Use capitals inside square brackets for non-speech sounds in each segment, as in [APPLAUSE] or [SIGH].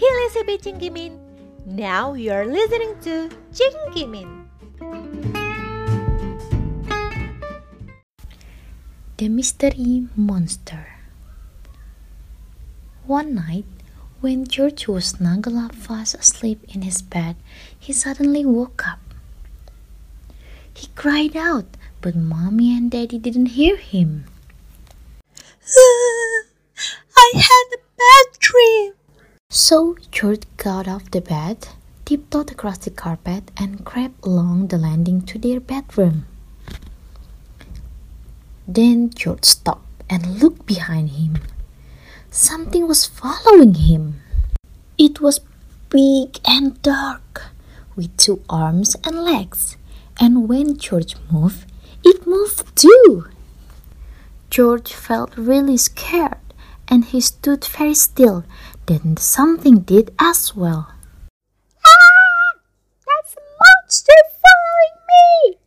Hilesibi Cingkimin. Now you're listening to Cingkimin. The Mystery Monster One night, when George was snuggled up fast asleep in his bed, he suddenly woke up. He cried out, but Mommy and Daddy didn't hear him. [LAUGHS] I had a bad dream. So George got off the bed, tiptoed across the carpet, and crept along the landing to their bedroom. Then George stopped and looked behind him. Something was following him. It was big and dark, with two arms and legs, and when George moved, it moved too. George felt really scared and he stood very still. Then something did as well. Ah! That's a monster following me!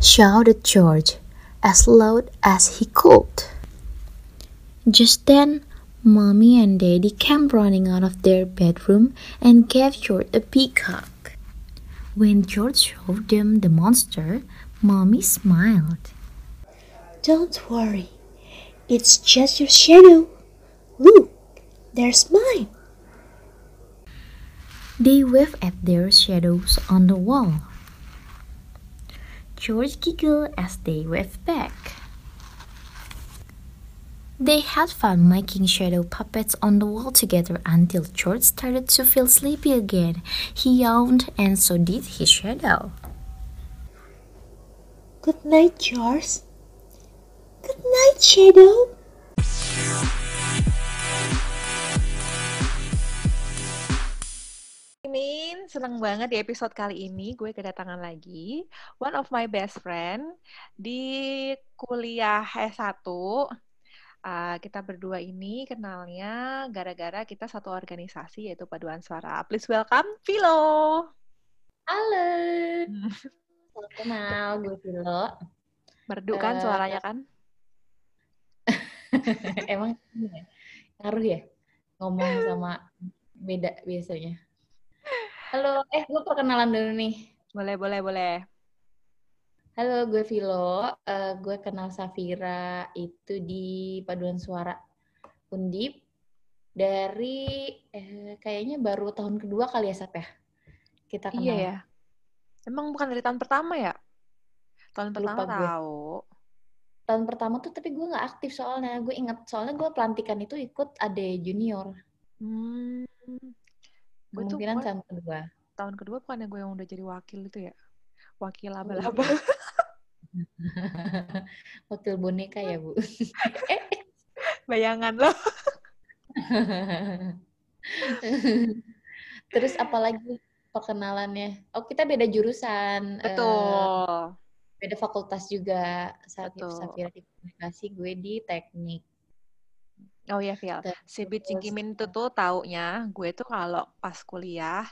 shouted George as loud as he could. Just then, Mommy and Daddy came running out of their bedroom and gave George a big hug. When George showed them the monster, Mommy smiled. Don't worry. It's just your shadow. Look, there's mine. They wave at their shadows on the wall. George giggled as they waved back. They had fun making shadow puppets on the wall together until George started to feel sleepy again. He yawned and so did his shadow. Good night, George. Good night, Shadow. Min, seneng banget di episode kali ini gue kedatangan lagi one of my best friend di kuliah S1. Uh, kita berdua ini kenalnya gara-gara kita satu organisasi yaitu Paduan Suara. Please welcome Vilo. Halo. [LAUGHS] Salam kenal, gue Vilo. Merdu kan Eh, suaranya kan? [LAUGHS] Emang iya? ngaruh ya ngomong sama beda biasanya. Halo, eh gue perkenalan dulu nih. Boleh, boleh, boleh. Halo, gue Vilo. Eh, gue kenal Safira itu di Paduan Suara Undip dari eh, kayaknya baru tahun kedua kali ya Saf ya. Kita kenal. Iya ya. Emang bukan dari tahun pertama ya? Tahun pertama Lupa gue. tahu. Tahun pertama tuh tapi gue nggak aktif soalnya. Gue inget soalnya gue pelantikan itu ikut ade junior. Hmm. Gue tuh tahun kedua. tahun kedua bukannya gue yang udah jadi wakil itu ya? Wakil laba-laba. [LAUGHS] Wakil boneka ya, Bu. [LAUGHS] Bayangan lo. [LAUGHS] Terus apalagi perkenalannya? Oh, kita beda jurusan. eh, Betul. beda fakultas juga. Saat itu Betul. Safira di komunikasi, gue di teknik. Oh iya, Vil. Si Terus, Cingkimin itu tuh taunya gue tuh kalau pas kuliah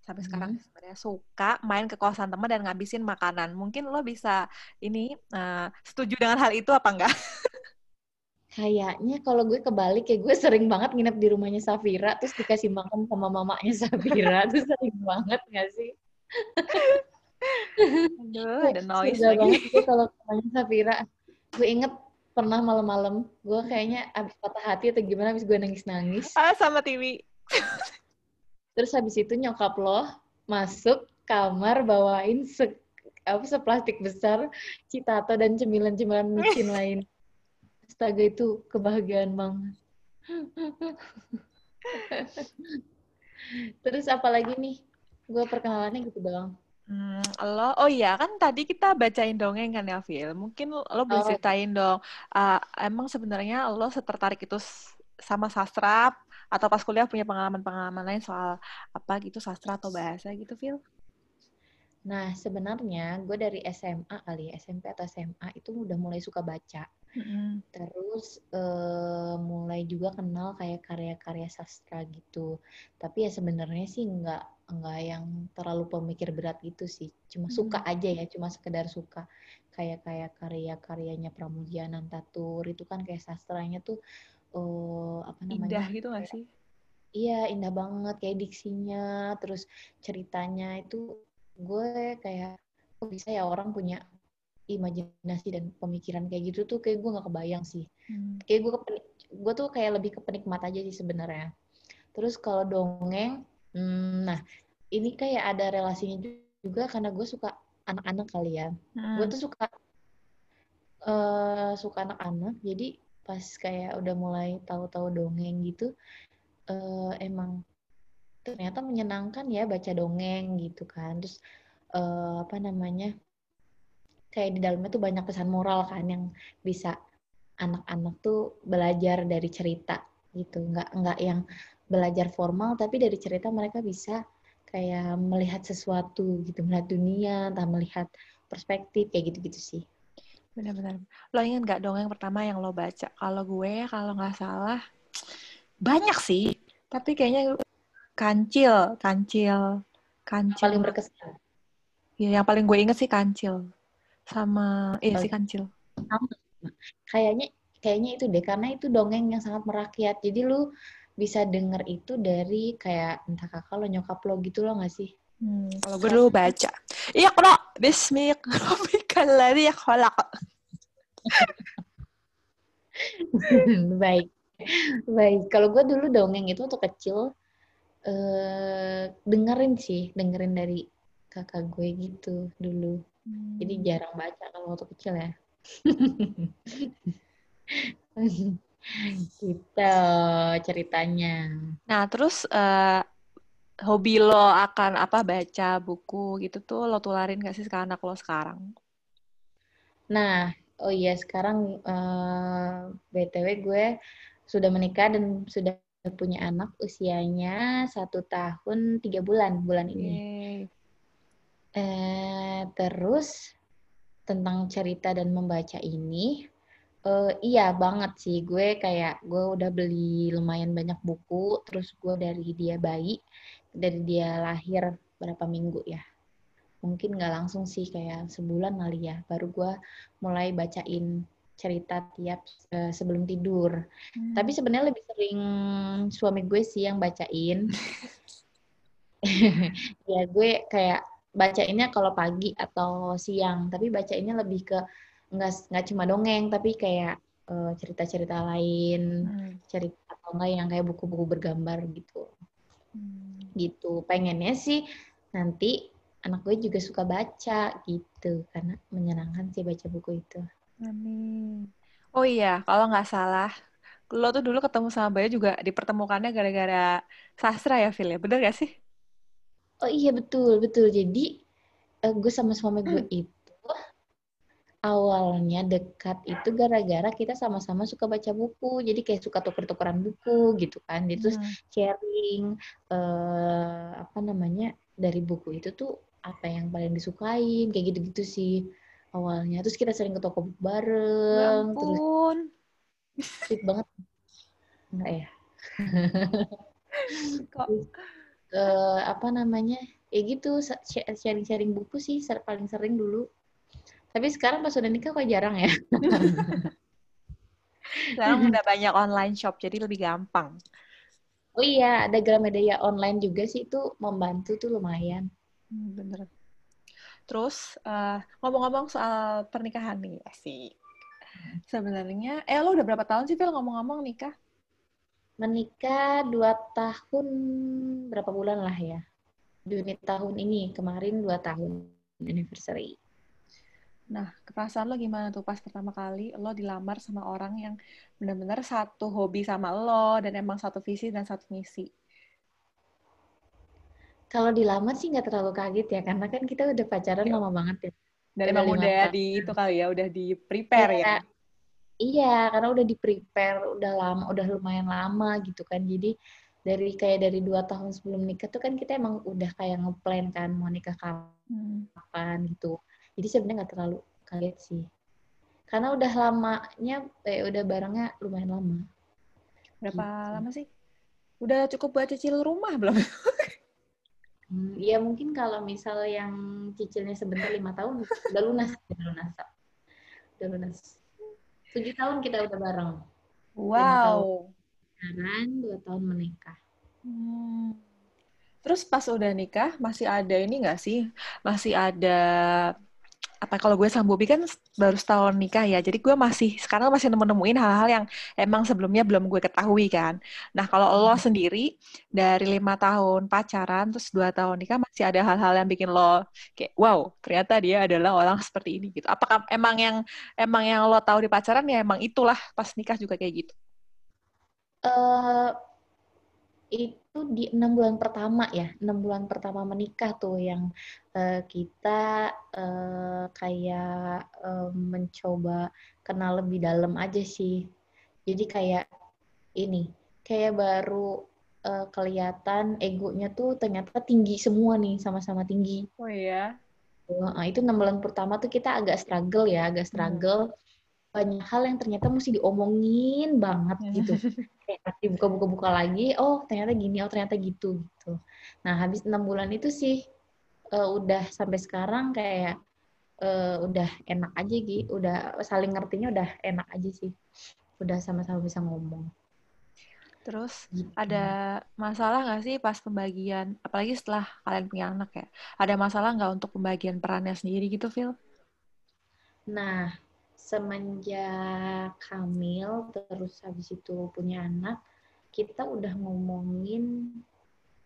sampai sekarang sih sebenarnya suka main ke kosan teman dan ngabisin makanan. Mungkin lo bisa ini eh, setuju dengan hal itu apa enggak? Kayaknya kalau gue kebalik ya, gue sering banget nginep di rumahnya Safira, terus dikasih makan sama mamanya Safira. [LAUGHS] Tuh sering banget gak sih? Aduh, ada [LAUGHS] noise lagi. banget gue kalau ke rumahnya Safira. Gue inget pernah malam-malam, gue kayaknya abis patah hati atau gimana, abis gue nangis-nangis. Ah, sama TV. Terus habis itu nyokap lo masuk kamar bawain se apa seplastik besar citato dan cemilan-cemilan micin [LAUGHS] lain. Astaga itu kebahagiaan banget. [LAUGHS] Terus apa lagi nih? Gue perkenalannya gitu doang. Hmm, lo, oh iya kan tadi kita bacain dongeng kan ya, Phil. Mungkin lo, boleh Oh. ceritain dong, ah, emang sebenarnya lo setertarik itu sama sastra atau pas kuliah punya pengalaman-pengalaman lain soal apa gitu sastra atau bahasa gitu, Phil? Nah, sebenarnya gue dari SMA kali ya, SMP atau SMA itu udah mulai suka baca. Mm-mm. Terus eh, mulai juga kenal kayak karya-karya sastra gitu. Tapi ya sebenarnya sih nggak nggak yang terlalu pemikir berat gitu sih. Cuma suka aja ya, cuma sekedar suka. Kayak kayak karya-karyanya Pramudia Nantatur itu kan kayak sastranya tuh eh, apa namanya? Indah gitu gak sih? iya indah banget kayak diksinya terus ceritanya itu gue kayak kok bisa ya orang punya imajinasi dan pemikiran kayak gitu tuh kayak gue nggak kebayang sih hmm. kayak gue gue tuh kayak lebih ke penikmat aja sih sebenarnya terus kalau dongeng hmm, nah ini kayak ada relasinya juga karena gue suka anak-anak kali ya hmm. gue tuh suka uh, suka anak-anak jadi pas kayak udah mulai tahu-tahu dongeng gitu uh, emang ternyata menyenangkan ya baca dongeng gitu kan. Terus uh, apa namanya kayak di dalamnya tuh banyak pesan moral kan yang bisa anak-anak tuh belajar dari cerita gitu. Nggak nggak yang belajar formal tapi dari cerita mereka bisa kayak melihat sesuatu gitu melihat dunia entah melihat perspektif kayak gitu-gitu sih. Benar-benar. Lo ingat nggak dong yang pertama yang lo baca? Kalau gue kalau nggak salah banyak sih. Tapi kayaknya kancil kancil kancil. paling berkesan. Ya yang paling gue inget sih kancil. Sama eh si kancil. kayaknya kayaknya itu deh karena itu dongeng yang sangat merakyat. Jadi lu bisa denger itu dari kayak entah kakak lo nyokap lo gitu lo gak sih? Hmm, kalau gue dulu baca. Iya kalau bismillahirrahmanirrahim. Khalaq [LAUGHS] baik. Baik. Kalau gue dulu dongeng itu untuk kecil eh, dengerin sih dengerin dari kakak gue gitu dulu hmm. jadi jarang baca kalau waktu kecil ya [LAUGHS] gitu ceritanya. Nah, terus uh, hobi lo akan apa baca buku gitu tuh lo tularin gak sih ke anak lo sekarang? Nah, oh iya sekarang uh, eh, btw gue sudah menikah dan sudah punya anak usianya satu tahun tiga bulan bulan ini. Eh, terus tentang cerita dan membaca ini Uh, iya banget sih, gue kayak gue udah beli lumayan banyak buku, terus gue dari dia bayi, dari dia lahir berapa minggu ya, mungkin nggak langsung sih kayak sebulan kali ya, baru gue mulai bacain cerita tiap uh, sebelum tidur. Hmm. Tapi sebenarnya lebih sering suami gue sih yang bacain. [LAUGHS] [LAUGHS] ya gue kayak bacainnya kalau pagi atau siang, tapi bacainnya lebih ke nggak nggak cuma dongeng tapi kayak uh, cerita-cerita lain hmm. cerita atau enggak yang kayak buku-buku bergambar gitu hmm. gitu pengennya sih nanti anak gue juga suka baca gitu karena menyenangkan sih baca buku itu amin. Oh iya kalau nggak salah lo tuh dulu ketemu sama Bayu juga dipertemukannya gara-gara sastra ya Phil ya? Bener gak sih? Oh iya betul betul. Jadi uh, gue sama suami gue hmm. itu awalnya dekat itu gara-gara kita sama-sama suka baca buku. Jadi kayak suka tuker-tukeran buku gitu kan. Jadi terus hmm. sharing uh, apa namanya dari buku itu tuh apa yang paling disukain kayak gitu-gitu sih awalnya terus kita sering ke toko buku bareng ya terus sweet banget enggak ya [LAUGHS] kok uh, apa namanya ya gitu sharing-sharing buku sih paling sering dulu tapi sekarang pas udah nikah kok jarang ya? [LAUGHS] sekarang udah banyak online shop, jadi lebih gampang. Oh iya, ada Gramedia online juga sih itu membantu tuh lumayan. Hmm, bener. Terus eh, ngomong-ngomong soal pernikahan nih, sih. Sebenarnya, eh lo udah berapa tahun sih Phil ngomong-ngomong nikah? Menikah dua tahun berapa bulan lah ya. Juni tahun ini, kemarin dua tahun anniversary. Nah, keperasaan lo gimana tuh pas pertama kali lo dilamar sama orang yang benar-benar satu hobi sama lo dan emang satu visi dan satu misi? Kalau dilamar sih nggak terlalu kaget ya, karena kan kita udah pacaran ya. lama banget ya. Dan emang udah di itu kali ya, udah di prepare ya. ya. Iya, karena udah di prepare, udah lama, udah lumayan lama gitu kan. Jadi dari kayak dari dua tahun sebelum nikah tuh kan kita emang udah kayak ngeplan kan mau nikah kapan hmm. gitu jadi sebenarnya nggak terlalu kaget sih karena udah lamanya eh udah barangnya lumayan lama berapa gitu. lama sih udah cukup buat cicil rumah belum [LAUGHS] hmm, ya mungkin kalau misal yang cicilnya sebentar lima tahun udah lunas udah lunas udah lunas. Tujuh tahun kita udah bareng. Wow. sekarang dua tahun menikah. Hmm. Terus pas udah nikah masih ada ini nggak sih? Masih ada apa kalau gue sama Bobby kan baru setahun nikah ya, jadi gue masih sekarang masih nemu-nemuin hal-hal yang emang sebelumnya belum gue ketahui kan. Nah kalau lo Hmm. sendiri dari lima tahun pacaran terus dua tahun nikah masih ada hal-hal yang bikin lo kayak wow ternyata dia adalah orang seperti ini gitu. Apakah emang yang emang yang lo tahu di pacaran ya emang itulah pas nikah juga kayak gitu? eh itu di enam bulan pertama ya, enam bulan pertama menikah tuh yang eh, kita eh, kayak eh, mencoba kenal lebih dalam aja sih. Jadi kayak ini, kayak baru eh, kelihatan egonya tuh ternyata tinggi semua nih, sama-sama tinggi. Oh iya. Nah, itu enam bulan pertama tuh kita agak struggle ya, agak Hmm. struggle. Banyak hal yang ternyata mesti diomongin banget gitu. [LAUGHS] Dibuka-buka-buka lagi, oh ternyata gini, oh ternyata gitu gitu. Nah habis enam bulan itu sih eh, udah sampai sekarang kayak eh, udah enak aja gitu, udah saling ngertinya udah enak aja sih, udah sama-sama bisa ngomong. Terus Gitu. ada masalah nggak sih pas pembagian, apalagi setelah kalian punya anak ya? Ada masalah nggak untuk pembagian perannya sendiri gitu, Phil? Nah semenjak hamil terus habis itu punya anak, kita udah ngomongin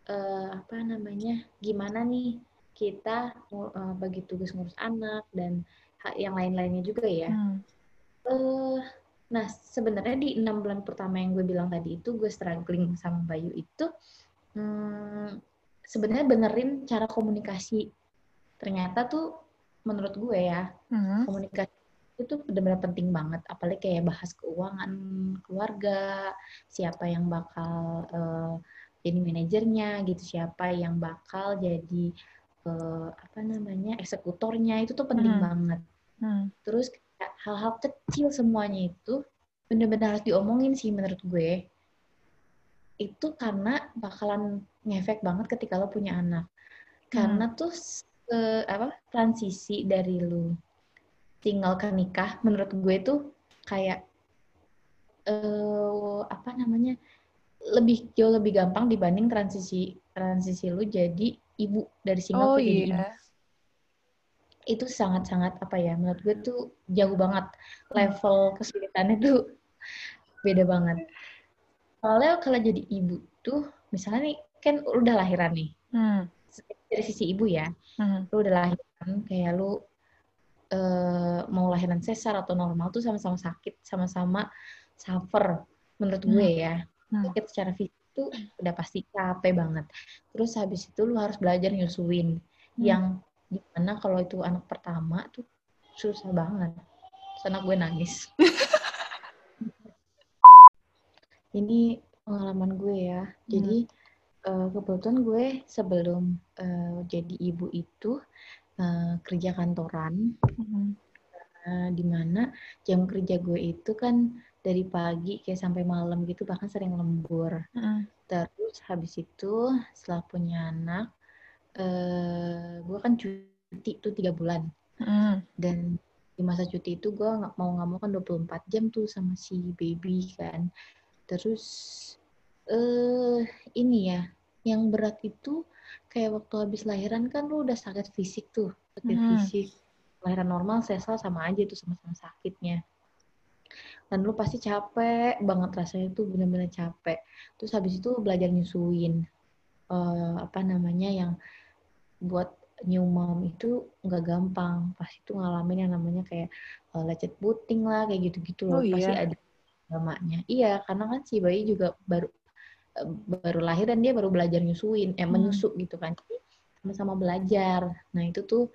eh, apa namanya, gimana nih kita eh, bagi tugas ngurus anak dan hak yang lain-lainnya juga ya. Hmm. eh nah sebenarnya di enam bulan pertama yang gue bilang tadi itu gue struggling sama Bayu itu hmm, sebenarnya benerin cara komunikasi. Ternyata tuh menurut gue ya Hmm. komunikasi itu benar-benar penting banget. Apalagi kayak bahas keuangan keluarga, siapa yang bakal eh, jadi manajernya gitu, siapa yang bakal jadi eh, apa namanya eksekutornya itu tuh penting Hmm. banget. Hmm. Terus hal-hal kecil semuanya itu benar-benar harus diomongin sih menurut gue. Itu karena bakalan ngefek banget ketika lo punya anak. Karena tuh eh, apa transisi dari lu tinggal ke nikah menurut gue tuh kayak eh apa namanya lebih jauh lebih gampang dibanding transisi transisi lu jadi ibu dari single Oh ke jadi ibu iya. itu sangat-sangat apa ya menurut gue tuh jauh banget level kesulitannya tuh beda banget soalnya kalau jadi ibu tuh misalnya nih kan udah lahiran nih Hmm. dari sisi ibu ya Hmm. lu udah lahiran kayak lu eh, mau lahiran sesar atau normal tuh sama-sama sakit sama-sama suffer menurut Hmm. gue ya Hmm. sakit secara fisik tuh udah pasti capek banget terus habis itu lu harus belajar nyusuin Hmm. yang di mana kalau itu anak pertama tuh susah banget Terus anak gue nangis [LAUGHS] ini pengalaman gue ya jadi eh, kebetulan gue sebelum eh, jadi ibu itu eh, kerja kantoran Hmm. eh, di mana jam kerja gue itu kan dari pagi kayak sampai malam gitu bahkan sering lembur Hmm. terus habis itu setelah punya anak eh gue kan cuti tuh tiga bulan Hmm. dan di masa cuti itu gue nggak mau nggak mau kan 24 jam tuh sama si baby kan terus eh ini ya yang berat itu kayak waktu habis lahiran kan lu udah sakit fisik tuh sakit Hmm. fisik. Lahiran normal sesar sama aja tuh sama-sama sakitnya. Dan lu pasti capek banget rasanya tuh bener-bener capek. Terus habis itu belajar nyusuin eh, apa namanya yang buat new mom itu nggak gampang. Pasti tuh ngalamin yang namanya kayak eh, lecet puting lah kayak gitu-gitu loh. Oh, pasti iya? ada dramanya iya karena kan si bayi juga baru baru lahir dan dia baru belajar nyusuin eh Hmm. menyusu gitu kan. Jadi sama-sama belajar. Nah itu tuh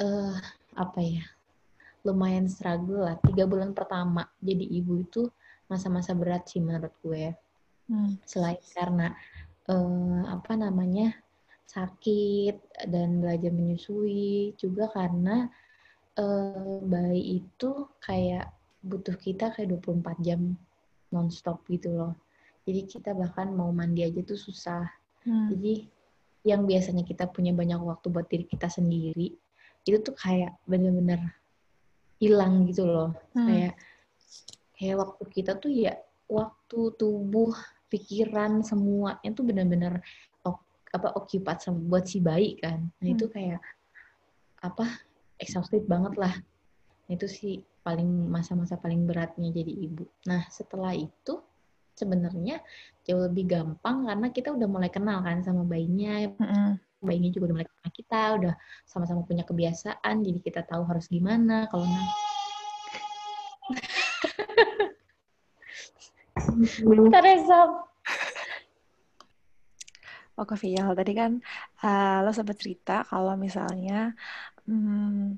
eh apa ya lumayan struggle lah. Tiga bulan pertama jadi ibu itu masa-masa berat sih menurut gue. Hmm. selain karena eh, apa namanya sakit dan belajar menyusui juga karena eh, bayi itu kayak butuh kita kayak 24 jam nonstop gitu loh jadi kita bahkan mau mandi aja tuh susah Hmm. jadi yang biasanya kita punya banyak waktu buat diri kita sendiri itu tuh kayak bener-bener hilang gitu loh Hmm. kayak kayak waktu kita tuh ya waktu tubuh pikiran semua itu benar-benar apa occupied sama buat si bayi kan nah hmm. itu kayak apa exhausted banget lah itu sih paling masa-masa paling beratnya jadi ibu nah setelah itu sebenarnya jauh lebih gampang karena kita udah mulai kenal kan sama bayinya. Hmm bayinya juga udah mulai kenal kita udah sama-sama punya kebiasaan jadi kita tahu harus gimana kalau Teresa Oke, Vial, tadi kan uh, lo sempat cerita kalau misalnya hmm,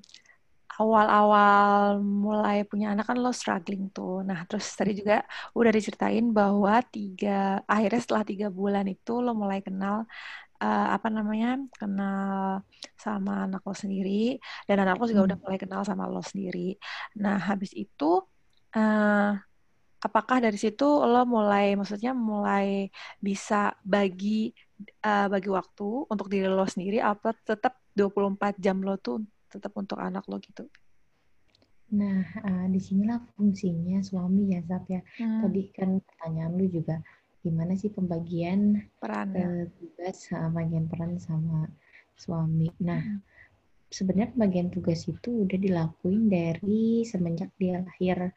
awal-awal mulai punya anak kan lo struggling tuh. Nah, terus tadi juga udah diceritain bahwa tiga akhirnya setelah tiga bulan itu lo mulai kenal uh, apa namanya kenal sama anak lo sendiri dan anak lo juga hmm. udah mulai kenal sama lo sendiri. Nah, habis itu uh, apakah dari situ lo mulai maksudnya mulai bisa bagi uh, bagi waktu untuk diri lo sendiri apa tetap 24 jam lo tuh tetap untuk anak lo gitu? Nah, uh, sinilah fungsinya suami ya, Zap ya. Hmm. Tadi kan pertanyaan lu juga gimana sih pembagian peran uh, tugas sama bagian peran sama suami. Nah, hmm. sebenarnya pembagian tugas itu udah dilakuin dari semenjak dia lahir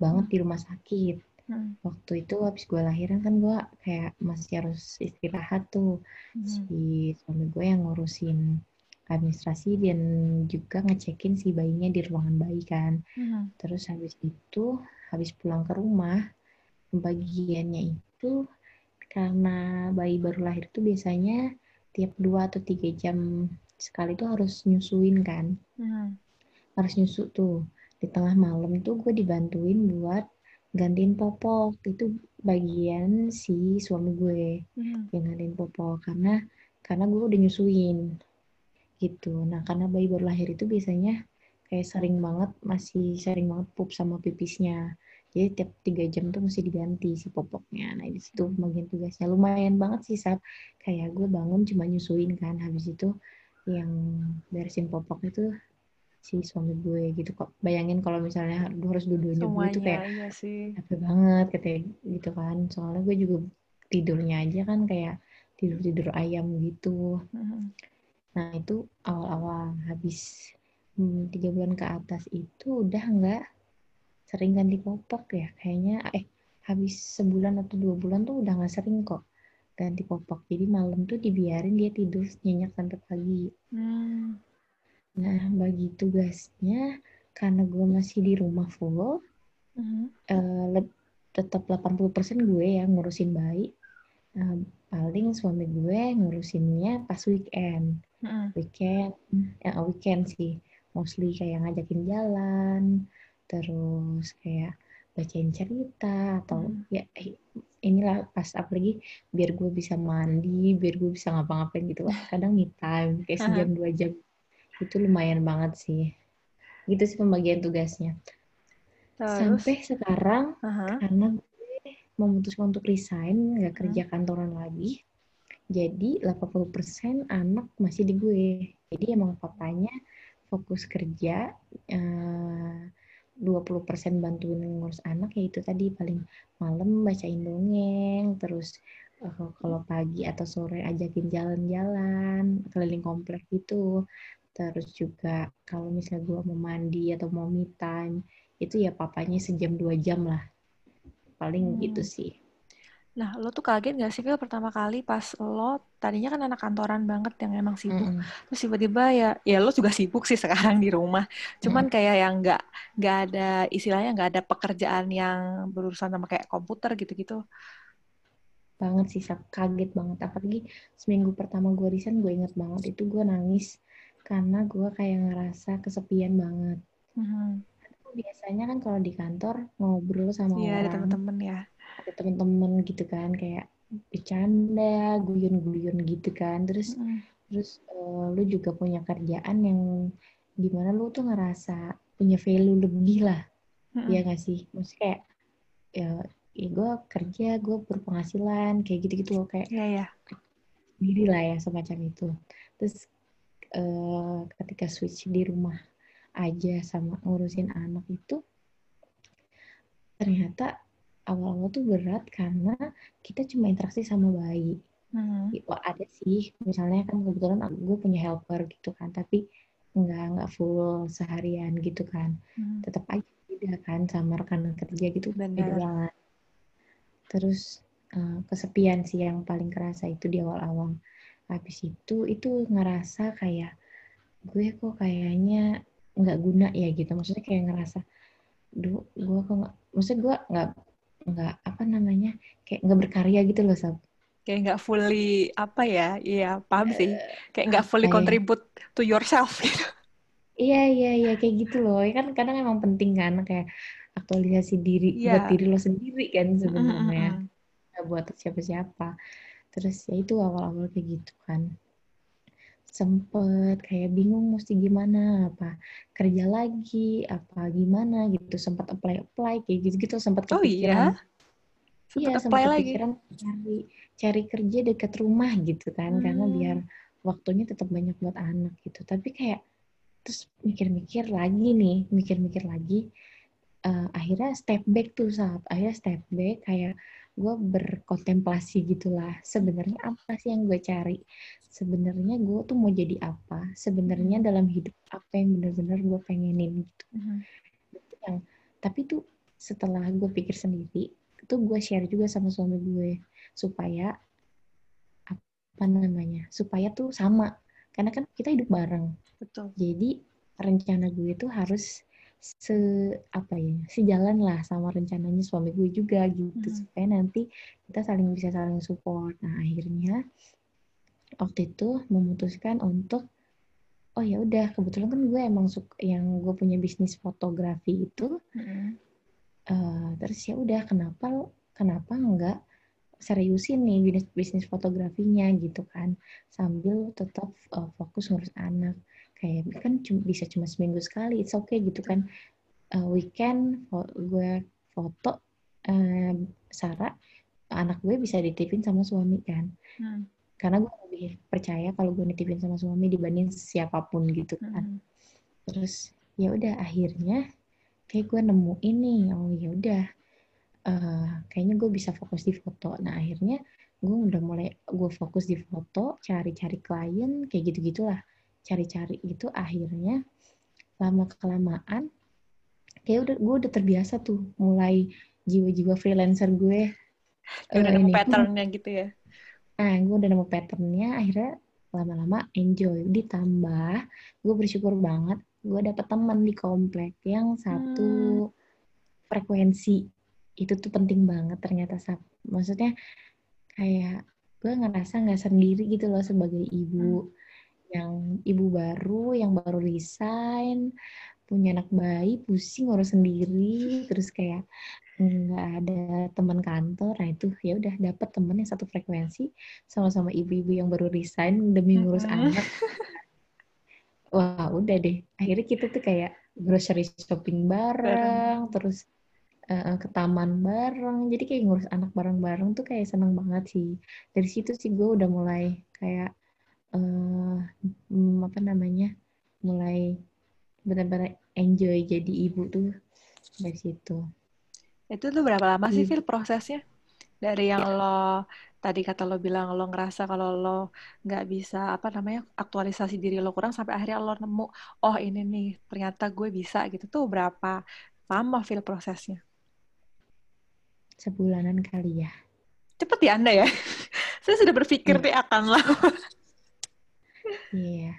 banget hmm. di rumah sakit Hmm. Waktu itu habis gue lahiran kan gue kayak masih harus istirahat tuh. Hmm. Si suami gue yang ngurusin administrasi dan juga ngecekin si bayinya di ruangan bayi kan. Hmm. Terus habis itu, habis pulang ke rumah, pembagiannya itu karena bayi baru lahir tuh biasanya tiap dua atau tiga jam sekali tuh harus nyusuin kan. Hmm. Harus nyusu tuh. Di tengah malam tuh gue dibantuin buat gantiin popok itu bagian si suami gue hmm. yang gantiin popok karena karena gue udah nyusuin gitu. Nah karena bayi baru lahir itu biasanya kayak sering banget masih sering banget pup sama pipisnya. Jadi tiap tiga jam tuh mesti diganti si popoknya. Nah di situ bagian tugasnya. Lumayan banget sih saat kayak gue bangun cuma nyusuin kan. Habis itu yang beresin popok itu si suami gue gitu. Kok bayangin kalau misalnya harus dua-duanya gue itu kayak iya capek banget katanya gitu kan. Soalnya gue juga tidurnya aja kan kayak tidur tidur ayam gitu. Mm-hmm. Nah itu awal-awal habis hmm, tiga bulan ke atas itu udah nggak sering ganti popok ya kayaknya eh habis sebulan atau dua bulan tuh udah nggak sering kok ganti popok jadi malam tuh dibiarin dia tidur nyenyak sampai pagi hmm Nah, bagi tugasnya, karena gue masih di rumah full, uh-huh. uh, tetap 80% gue yang ngurusin bayi. Uh, paling suami gue ngurusinnya pas weekend. Uh-huh. Weekend, ya uh, weekend sih. Mostly kayak ngajakin jalan, terus kayak bacain cerita atau hmm. ya inilah pas apalagi biar gue bisa mandi biar gue bisa ngapa-ngapain gitu kadang me time kayak sejam dua jam itu lumayan banget sih gitu sih pembagian tugasnya Terus? sampai sekarang uh-huh. karena gue memutuskan untuk resign nggak kerja kantoran lagi jadi 80% anak masih di gue. Jadi emang papanya fokus kerja uh, 20% bantuin ngurus anak ya itu tadi paling malam bacain dongeng terus uh, kalau pagi atau sore ajakin jalan-jalan keliling komplek gitu. Terus juga kalau misalnya gue mau mandi atau mau me time itu ya papanya sejam dua jam lah. Paling hmm. gitu sih Nah, lo tuh kaget gak sih, Phil, pertama kali pas lo, tadinya kan anak kantoran banget yang emang sibuk. Mm. Terus tiba-tiba ya, ya lo juga sibuk sih sekarang di rumah. Cuman mm. kayak yang gak, gak ada, istilahnya gak ada pekerjaan yang berurusan sama kayak komputer gitu-gitu. Banget sih, kaget banget. Apalagi seminggu pertama gue resign, gue inget banget. Itu gue nangis karena gue kayak ngerasa kesepian banget. Mm-hmm. Biasanya kan kalau di kantor ngobrol sama yeah, orang, ada teman-teman ya, ada teman-teman gitu kan kayak bercanda, guyon-guyon gitu kan, terus mm-hmm. terus uh, lu juga punya kerjaan yang di mana lu tuh ngerasa punya value lebih lah, mm-hmm. ya nggak sih? Maksudnya kayak ya, ya gue kerja, gue berpenghasilan kayak gitu-gitu loh kayak yeah, yeah. sendiri lah ya semacam itu. Terus uh, ketika switch di rumah aja sama ngurusin anak itu ternyata awal-awal tuh berat karena kita cuma interaksi sama bayi. Hmm. Wah, ada sih, misalnya kan kebetulan gue punya helper gitu kan, tapi nggak nggak full seharian gitu kan. Hmm. Tetap aja beda kan sama rekan kerja gitu beda Benar. banget. Terus eh, kesepian sih yang paling kerasa itu di awal-awal. Habis itu itu ngerasa kayak gue kok kayaknya nggak guna ya gitu. Maksudnya kayak ngerasa, duh gue kok nggak, maksudnya gue nggak nggak apa namanya kayak nggak berkarya gitu loh Sab. Kayak nggak fully apa ya? Iya, paham sih. Kayak nggak fully ya? contribute to yourself [LAUGHS] gitu. Iya iya iya kayak gitu loh. Ya kan kadang emang penting kan kayak aktualisasi diri Iya. buat diri lo sendiri kan mm, sebenarnya. mm. Nggak buat siapa-siapa. Terus ya itu awal-awal kayak gitu kan. Sempet kayak bingung mesti gimana apa kerja lagi apa gimana gitu sempat apply apply kayak gitu gitu sempat Oh kepikiran iya? iya Sempet sempat apply lagi? kepikiran cari cari kerja dekat rumah gitu kan karena Hmm. biar waktunya tetap banyak buat anak gitu tapi kayak terus mikir-mikir lagi nih mikir-mikir lagi eh, akhirnya step back tuh saat akhirnya step back kayak gue berkontemplasi gitulah sebenarnya apa sih yang gue cari? Sebenarnya gue tuh mau jadi apa? Sebenarnya dalam hidup apa yang benar-benar gue pengenin gitu. Yang tapi tuh setelah gue pikir sendiri itu gue share juga sama suami gue supaya apa namanya supaya tuh sama. Karena kan kita hidup bareng. Betul. jadi rencana gue itu harus se apa ya sejalan lah sama rencananya suami gue juga gitu Hmm. supaya nanti kita saling bisa saling support nah akhirnya waktu itu memutuskan untuk oh ya udah kebetulan kan gue emang suka yang gue punya bisnis fotografi itu Mhm. eh, terus ya udah kenapa kenapa enggak seriusin nih bisnis bisnis fotografinya gitu kan sambil tetap eh, fokus ngurus anak kayak kan cuma bisa cuma seminggu sekali it's okay gitu kan. Eh, weekend gue foto eh, Sarah anak gue bisa ditipin sama suami kan. Hmm. karena gue lebih percaya kalau gue nitipin sama suami dibanding siapa pun gitu kan. Mhm. terus ya udah akhirnya kayak gue nemu ini oh ya udah eh, kayaknya gue bisa fokus di foto. Nah akhirnya gue udah mulai gue fokus di foto cari-cari klien kayak gitu gitulah cari-cari itu akhirnya lama kelamaan kayak udah gue udah terbiasa tuh mulai jiwa-jiwa freelancer gue udah eh, nemu patternnya gitu ya. Nah, gue udah nemu patternnya, akhirnya lama-lama enjoy. Ditambah, gue bersyukur banget, gue dapet teman di komplek yang satu frekuensi. Itu tuh penting banget ternyata. Sab. Maksudnya kayak gue ngerasa nggak sendiri gitu loh sebagai ibu. Yang ibu baru, yang baru resign, punya anak bayi, pusing ngurus sendiri, terus kayak nggak ada teman kantor. Nah itu ya udah dapet temen yang satu frekuensi sama-sama ibu-ibu yang baru resign demi ngurus Mm-mm. anak. [LAUGHS] Wah udah deh. Akhirnya kita tuh kayak grocery shopping bareng, terus eh, ke taman bareng. Jadi kayak ngurus anak bareng-bareng tuh kayak seneng banget sih. Dari situ sih gue udah mulai kayak hmm, apa namanya mulai benar-benar enjoy jadi ibu tuh dari situ Itu tuh berapa lama sih. Phil, prosesnya? Dari yang Ya. lo, tadi kata lo bilang lo ngerasa kalau lo nggak bisa, apa namanya, aktualisasi diri lo kurang, sampai akhirnya lo nemu, oh ini nih, ternyata gue bisa gitu. Tuh berapa lama, Phil, prosesnya? sebulanan kali ya Cepet ya Anda ya? [LAUGHS] Saya sudah berpikir nih akan lama. Iya.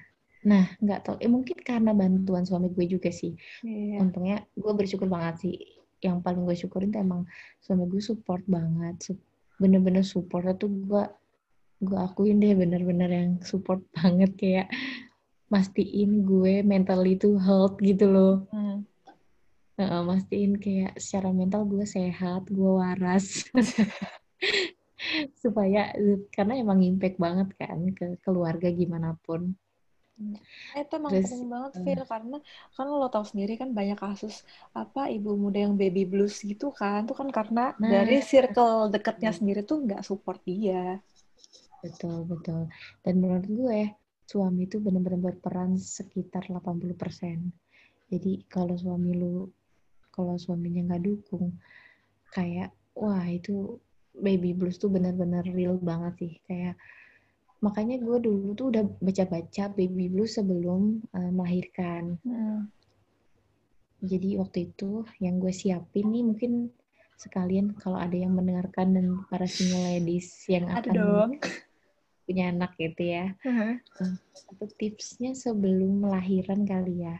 Nah, nggak tahu. Eh, mungkin karena bantuan suami gue juga sih. Iya. Untungnya gue bersyukur banget sih. Yang paling gue syukurin tuh emang suami gue support banget. Bener-bener supportnya tuh gue gue akuin deh bener-bener yang support [LAUGHS] banget kayak mastiin gue mentally tuh health gitu loh. Hmm. Heeh, mastiin kayak secara mental gue sehat, gue waras. [LAUGHS] Supaya karena emang impact banget kan ke keluarga gimana pun. Eh, Itu emang Terus, penting banget, eh, Phil, karena kan lo tahu sendiri kan banyak kasus apa ibu muda yang baby blues gitu kan, itu kan karena Nah. dari circle dekatnya sendiri tuh nggak support dia. Betul, betul. Dan menurut gue, suami itu benar-benar berperan sekitar 80%. Jadi kalau suami lu, kalau suaminya nggak dukung, kayak wah itu baby blues tuh benar-benar real banget sih. Kayak makanya gue dulu tuh udah baca-baca baby blues sebelum uh, melahirkan. Hmm. jadi waktu itu yang gue siapin nih mungkin sekalian kalau ada yang mendengarkan dan para single ladies yang akan dong. punya anak gitu ya. Satu tipsnya sebelum melahirkan kali ya?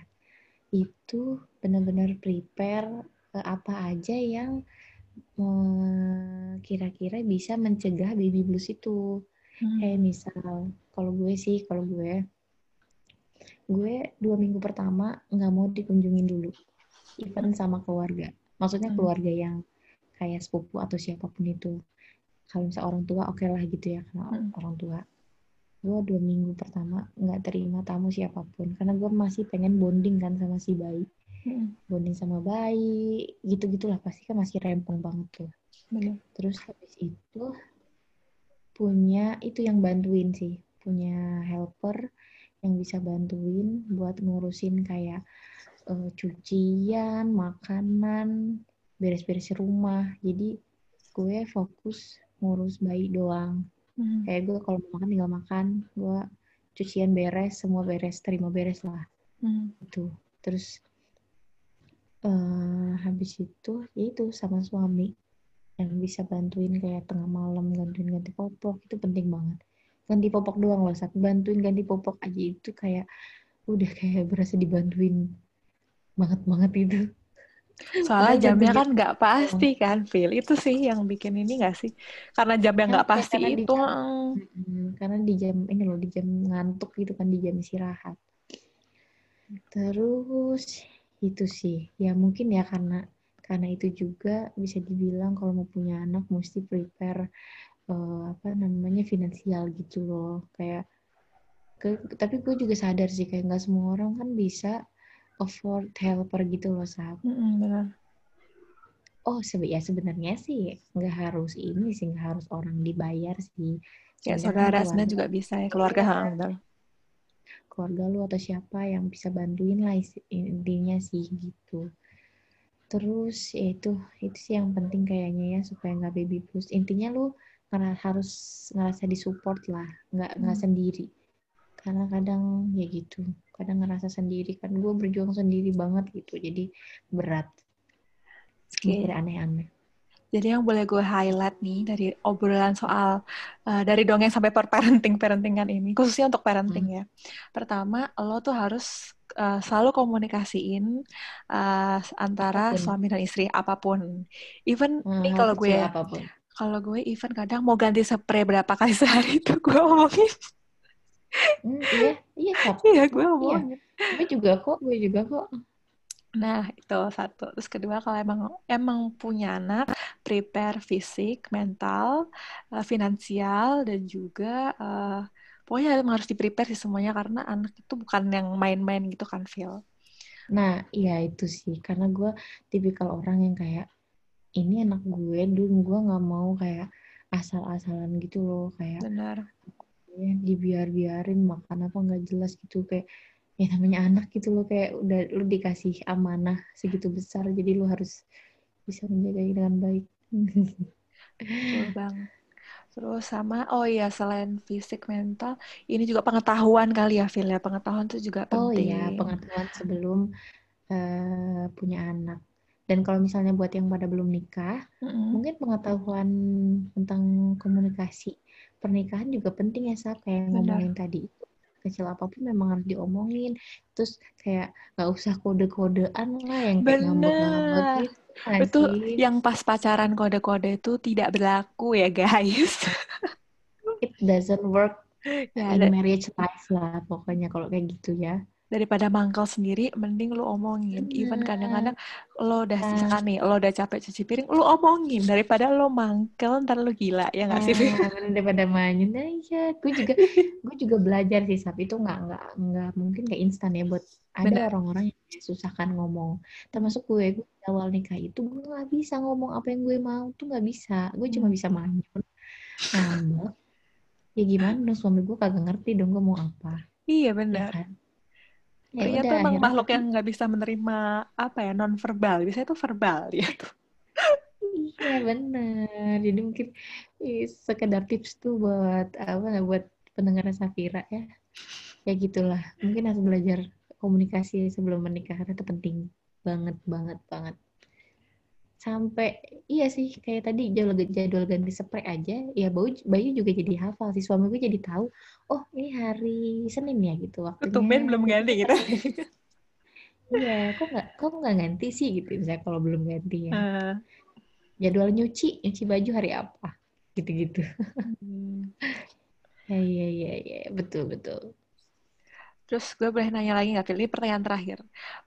Itu benar-benar prepare ke apa aja yang eh, kira-kira bisa mencegah baby blues itu Hmm. kayak misal kalau gue sih kalau gue gue dua minggu pertama nggak mau dikunjungin dulu even sama keluarga maksudnya Hmm. keluarga yang kayak sepupu atau siapa pun itu kalau misalnya orang tua oke lah gitu ya karena Hmm. orang tua gue dua minggu pertama nggak terima tamu siapa pun karena gue masih pengen bonding kan sama si bayi. Bonding sama bayi gitu gitulah pasti kan masih rempong banget tuh Bener. terus habis itu punya itu yang bantuin sih punya helper yang bisa bantuin buat ngurusin kayak eh, cucian makanan beres-beres rumah jadi gue fokus ngurus bayi doang Hmm. kayak gue kalau mau makan tinggal makan gue cucian beres semua beres terima beres lah Hmm. itu terus eh habis itu ya itu sama suami yang bisa bantuin kayak tengah malam gantiin ganti popok itu penting banget ganti popok doang loh saat bantuin ganti popok aja itu kayak udah kayak [LAUGHS] berasa dibantuin banget banget itu Soalnya jamnya kan nggak pasti kan, Phil. Itu sih yang bikin ini nggak sih? Karena jam yang Kan, nggak ya, pasti karena di itu. jam-. Mm, karena di jam ini loh di jam ngantuk gitu kan di jam istirahat terus itu sih ya mungkin ya karena karena itu juga bisa dibilang kalau mau punya anak mesti prepare eh, apa namanya finansial gitu loh kayak ke, tapi gue juga sadar sih kayak nggak semua orang kan bisa afford helper gitu loh sab Mm-mm, benar. oh sebe ya sebenarnya sih nggak harus ini sih nggak harus orang dibayar sih Ya saudara sebenarnya juga bisa ya keluarga. Heeh, benar. Keluarga lu atau siapa yang bisa bantuin lah intinya sih gitu. Terus ya itu itu sih yang penting kayaknya ya supaya nggak baby blues. Intinya lu ngera- harus ngerasa disupport lah nggak nggak Hmm. sendiri. Karena kadang ya gitu kadang ngerasa sendiri. Kan gue berjuang sendiri banget gitu jadi berat. Oke. mikir aneh-aneh Jadi yang boleh gue highlight nih dari obrolan soal uh, dari dongeng sampai per parenting parentingan ini, khususnya untuk parenting ya. Pertama, lo tuh harus uh, selalu komunikasiin uh, antara Apa pun. suami dan istri apa pun. Even Hmm, nih kalau gue apa pun kalau gue even kadang mau ganti spray berapa kali [LAUGHS] sehari itu gue omongin. Hmm, iya iya. Iya, gue omongin. gue juga kok gue juga kok Nah, itu satu. Terus kedua, kalau emang emang punya anak, prepare fisik, mental, eh, finansial, dan juga eh, pokoknya emang harus di-prepare sih semuanya karena anak itu bukan yang main-main gitu kan, Phil. Nah, iya itu sih. Karena gue tipikal orang yang kayak, ini anak gue, dulu gue nggak mau kayak asal-asalan gitu loh. Kayak Benar. ya, dibiar-biarin makan apa nggak jelas gitu. Kayak, ya namanya anak gitu loh. Kayak udah lu dikasih amanah segitu besar. Jadi lu harus bisa menjaganya dengan baik. Betul [LAUGHS] bang. Terus sama, oh iya, selain fisik, mental, ini juga pengetahuan kali ya, Phil ya. Pengetahuan itu juga Oh penting. iya, pengetahuan sebelum eh, punya anak. Dan kalau misalnya buat yang pada belum nikah, Mm-mm. mungkin pengetahuan tentang komunikasi pernikahan juga penting ya Sab kayak Benar. ngomongin tadi kecil apa pun memang harus diomongin terus kayak nggak usah kode-kodean lah yang kayak ngambek-ngambek gitu Itu yang pas pacaran kode-kode itu tidak berlaku ya, guys. it doesn't work [LAUGHS] Ya, in marriage life lah pokoknya kalau kayak gitu ya daripada mangkal sendiri, mending lu omongin. Even Benar. kadang-kadang lo udah Nah. misalkan nih, lo udah capek cuci piring, lu omongin daripada lo mangkel ntar lu gila ya nggak sih? Ah, bener [LAUGHS] daripada main nah iya gue juga [LAUGHS] gue juga belajar sih Sab itu nggak nggak nggak mungkin kayak instan ya buat ada orang-orang yang susah kan ngomong termasuk gue gue awal nikah itu gue nggak bisa ngomong apa yang gue mau tuh nggak bisa gue cuma Hmm. bisa manyun ngambek ya gimana dong suami gue kagak ngerti dong gue mau apa Iya ya benar. kan ya Pria udah tuh emang makhluk yang nggak bisa menerima apa ya non verbal. Biasanya tuh verbal dia tuh. iya benar jadi mungkin sekedar tips tuh buat apa buat pendengar Safira ya. Ya gitulah. Mungkin harus belajar komunikasi sebelum menikah karena itu penting banget banget banget sampai iya sih kayak tadi jadwal, jadwal ganti spray aja ya Bayu, Bayu juga jadi hafal si suami gue jadi tahu oh ini hari Senin ya gitu waktunya. Tumben belum ganti gitu. [LAUGHS] iya kok nggak kok nggak ganti sih gitu. Misalnya kalau belum ganti ya. Eh, jadwal nyuci nyuci baju hari apa gitu-gitu. Hmm. [LAUGHS] ya iya iya iya betul betul Terus gue boleh nanya lagi nggak, Phil? Ini pertanyaan terakhir.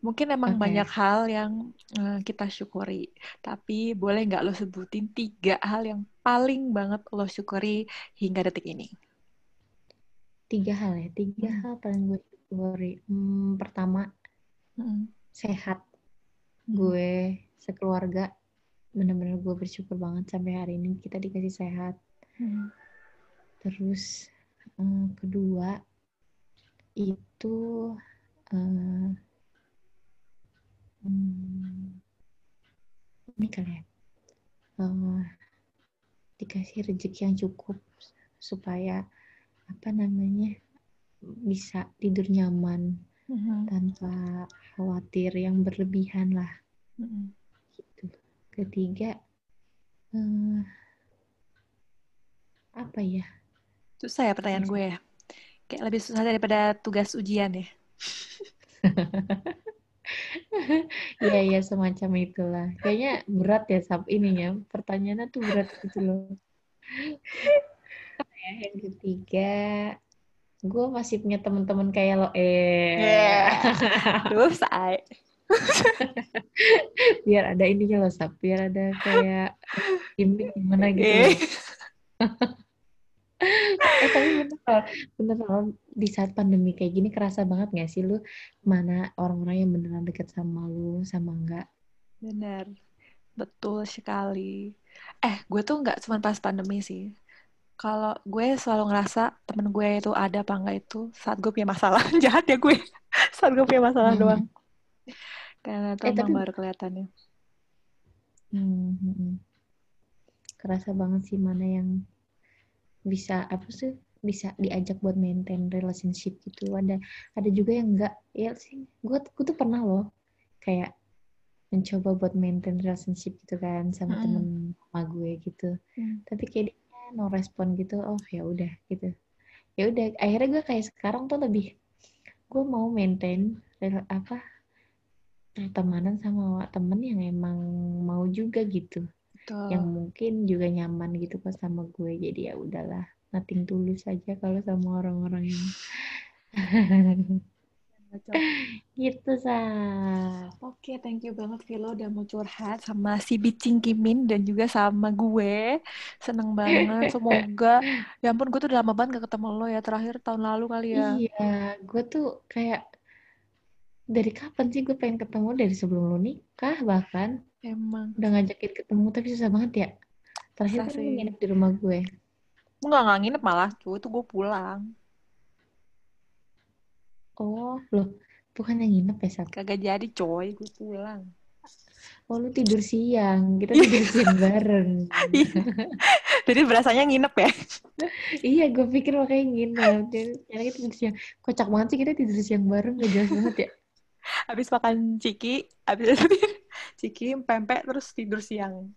Mungkin emang Oke. banyak hal yang eh, kita syukuri, tapi boleh nggak lo sebutin tiga hal yang paling banget lo syukuri hingga detik ini? tiga hal ya tiga Hmm. hal paling gue syukuri hmm, pertama Hmm. sehat Hmm. gue sekeluarga bener-bener gue bersyukur banget sampai hari ini kita dikasih sehat Hmm. terus eh, kedua itu eh, hmm, ini kali ya eh, dikasih rezeki yang cukup supaya apa namanya bisa tidur nyaman Hmm. tanpa khawatir yang berlebihan lah Hmm. gitu. Ketiga eh, apa ya? Susah ya pertanyaan gue ya? Kayak lebih susah daripada tugas ujian ya? [LAUGHS] Iya ya semacam itulah. Kayaknya berat ya sab ininya. Pertanyaannya tuh berat gitu loh. Ya yang ketiga, gue masih punya teman-teman kayak lo. Eh, Yeah. [LAUGHS] Terus, I. [LAUGHS] biar ada ininya loh sab. Biar ada kayak gimmick gimana gitu. Eh. Eh tapi bener bener di saat pandemi kayak gini kerasa banget gak sih lu mana orang-orang yang beneran deket sama lu sama enggak Bener. Betul sekali. Eh, gue tuh nggak cuma pas pandemi sih. Kalau gue selalu ngerasa temen gue itu ada apa enggak itu saat gue punya masalah. [LAUGHS] Jahat ya gue. Saat gue punya masalah Hmm. doang. Karena tuh Eh, tapi- baru kelihatannya. Hmm, hmm, hmm. kerasa banget sih mana yang bisa apa sih bisa diajak buat maintain relationship gitu ada ada juga yang enggak ya sih gue gue tuh pernah loh kayak mencoba buat maintain relationship gitu kan sama Mm-mm. temen sama gue gitu Hmm. tapi kayak dia no respon gitu oh ya udah gitu ya udah akhirnya gue kayak sekarang tuh lebih gue mau maintain apa pertemanan sama temen yang emang mau juga gitu Betul. yang mungkin juga nyaman gitu pas sama gue jadi ya udahlah nothing tulus aja kalau sama orang-orang yang [LAUGHS] gitu sah Oke, thank you banget Vilo udah mau curhat sama si Bicing Kimin dan juga sama gue. Seneng banget. Semoga, [LAUGHS] ya ampun gue tuh udah lama banget gak ketemu lo ya. Terakhir tahun lalu kali ya. iya gue tuh kayak dari kapan sih gue pengen ketemu dari sebelum lo nikah bahkan Emang. udah ngajakin ketemu tapi susah banget ya. Terakhir kan nginep di rumah gue. Enggak, nggak nginep malah. Cuy, itu gue pulang. oh loh. Bukan yang nginep ya Sat? Kagak jadi coy, gue pulang. oh lu tidur siang. Kita tidur [LAUGHS] siang bareng. Jadi berasanya nginep ya. iya gue pikir makanya nginep. Jadi kita tidur siang. Kocak banget sih kita tidur siang bareng. Gak jelas banget ya. [LAUGHS] Habis makan ciki, habis itu ciki, pempek, terus tidur siang.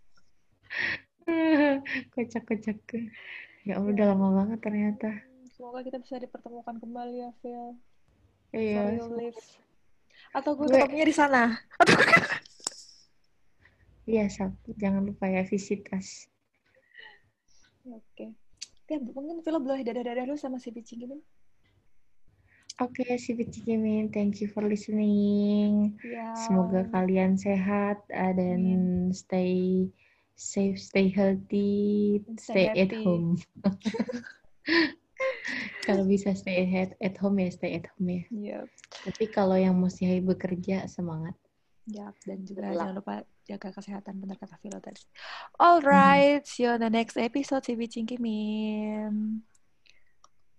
[LAUGHS] kocak-kocak ya Allah udah lama banget ternyata Semoga kita bisa dipertemukan kembali ya, Phil. iya live. Atau gue Gue- ketemunya di sana. Atau iya Sab jangan lupa ya visitas Oke. Ya, mungkin Vilo boleh dadah-dadah dulu sama si Bicing ini. Oke, si Pici Jimin, thank you for listening. Ya. Semoga kalian sehat uh, dan stay safe, stay healthy, Stay stay, at happy. home. [LAUGHS] kalau bisa stay at, at home ya stay at home ya. Yep. Tapi kalau yang mesti bekerja semangat. Yap, dan juga jangan lupa jaga kesehatan benar kata Vilo tadi. Alright, see you on the next episode si Bicing Kimin.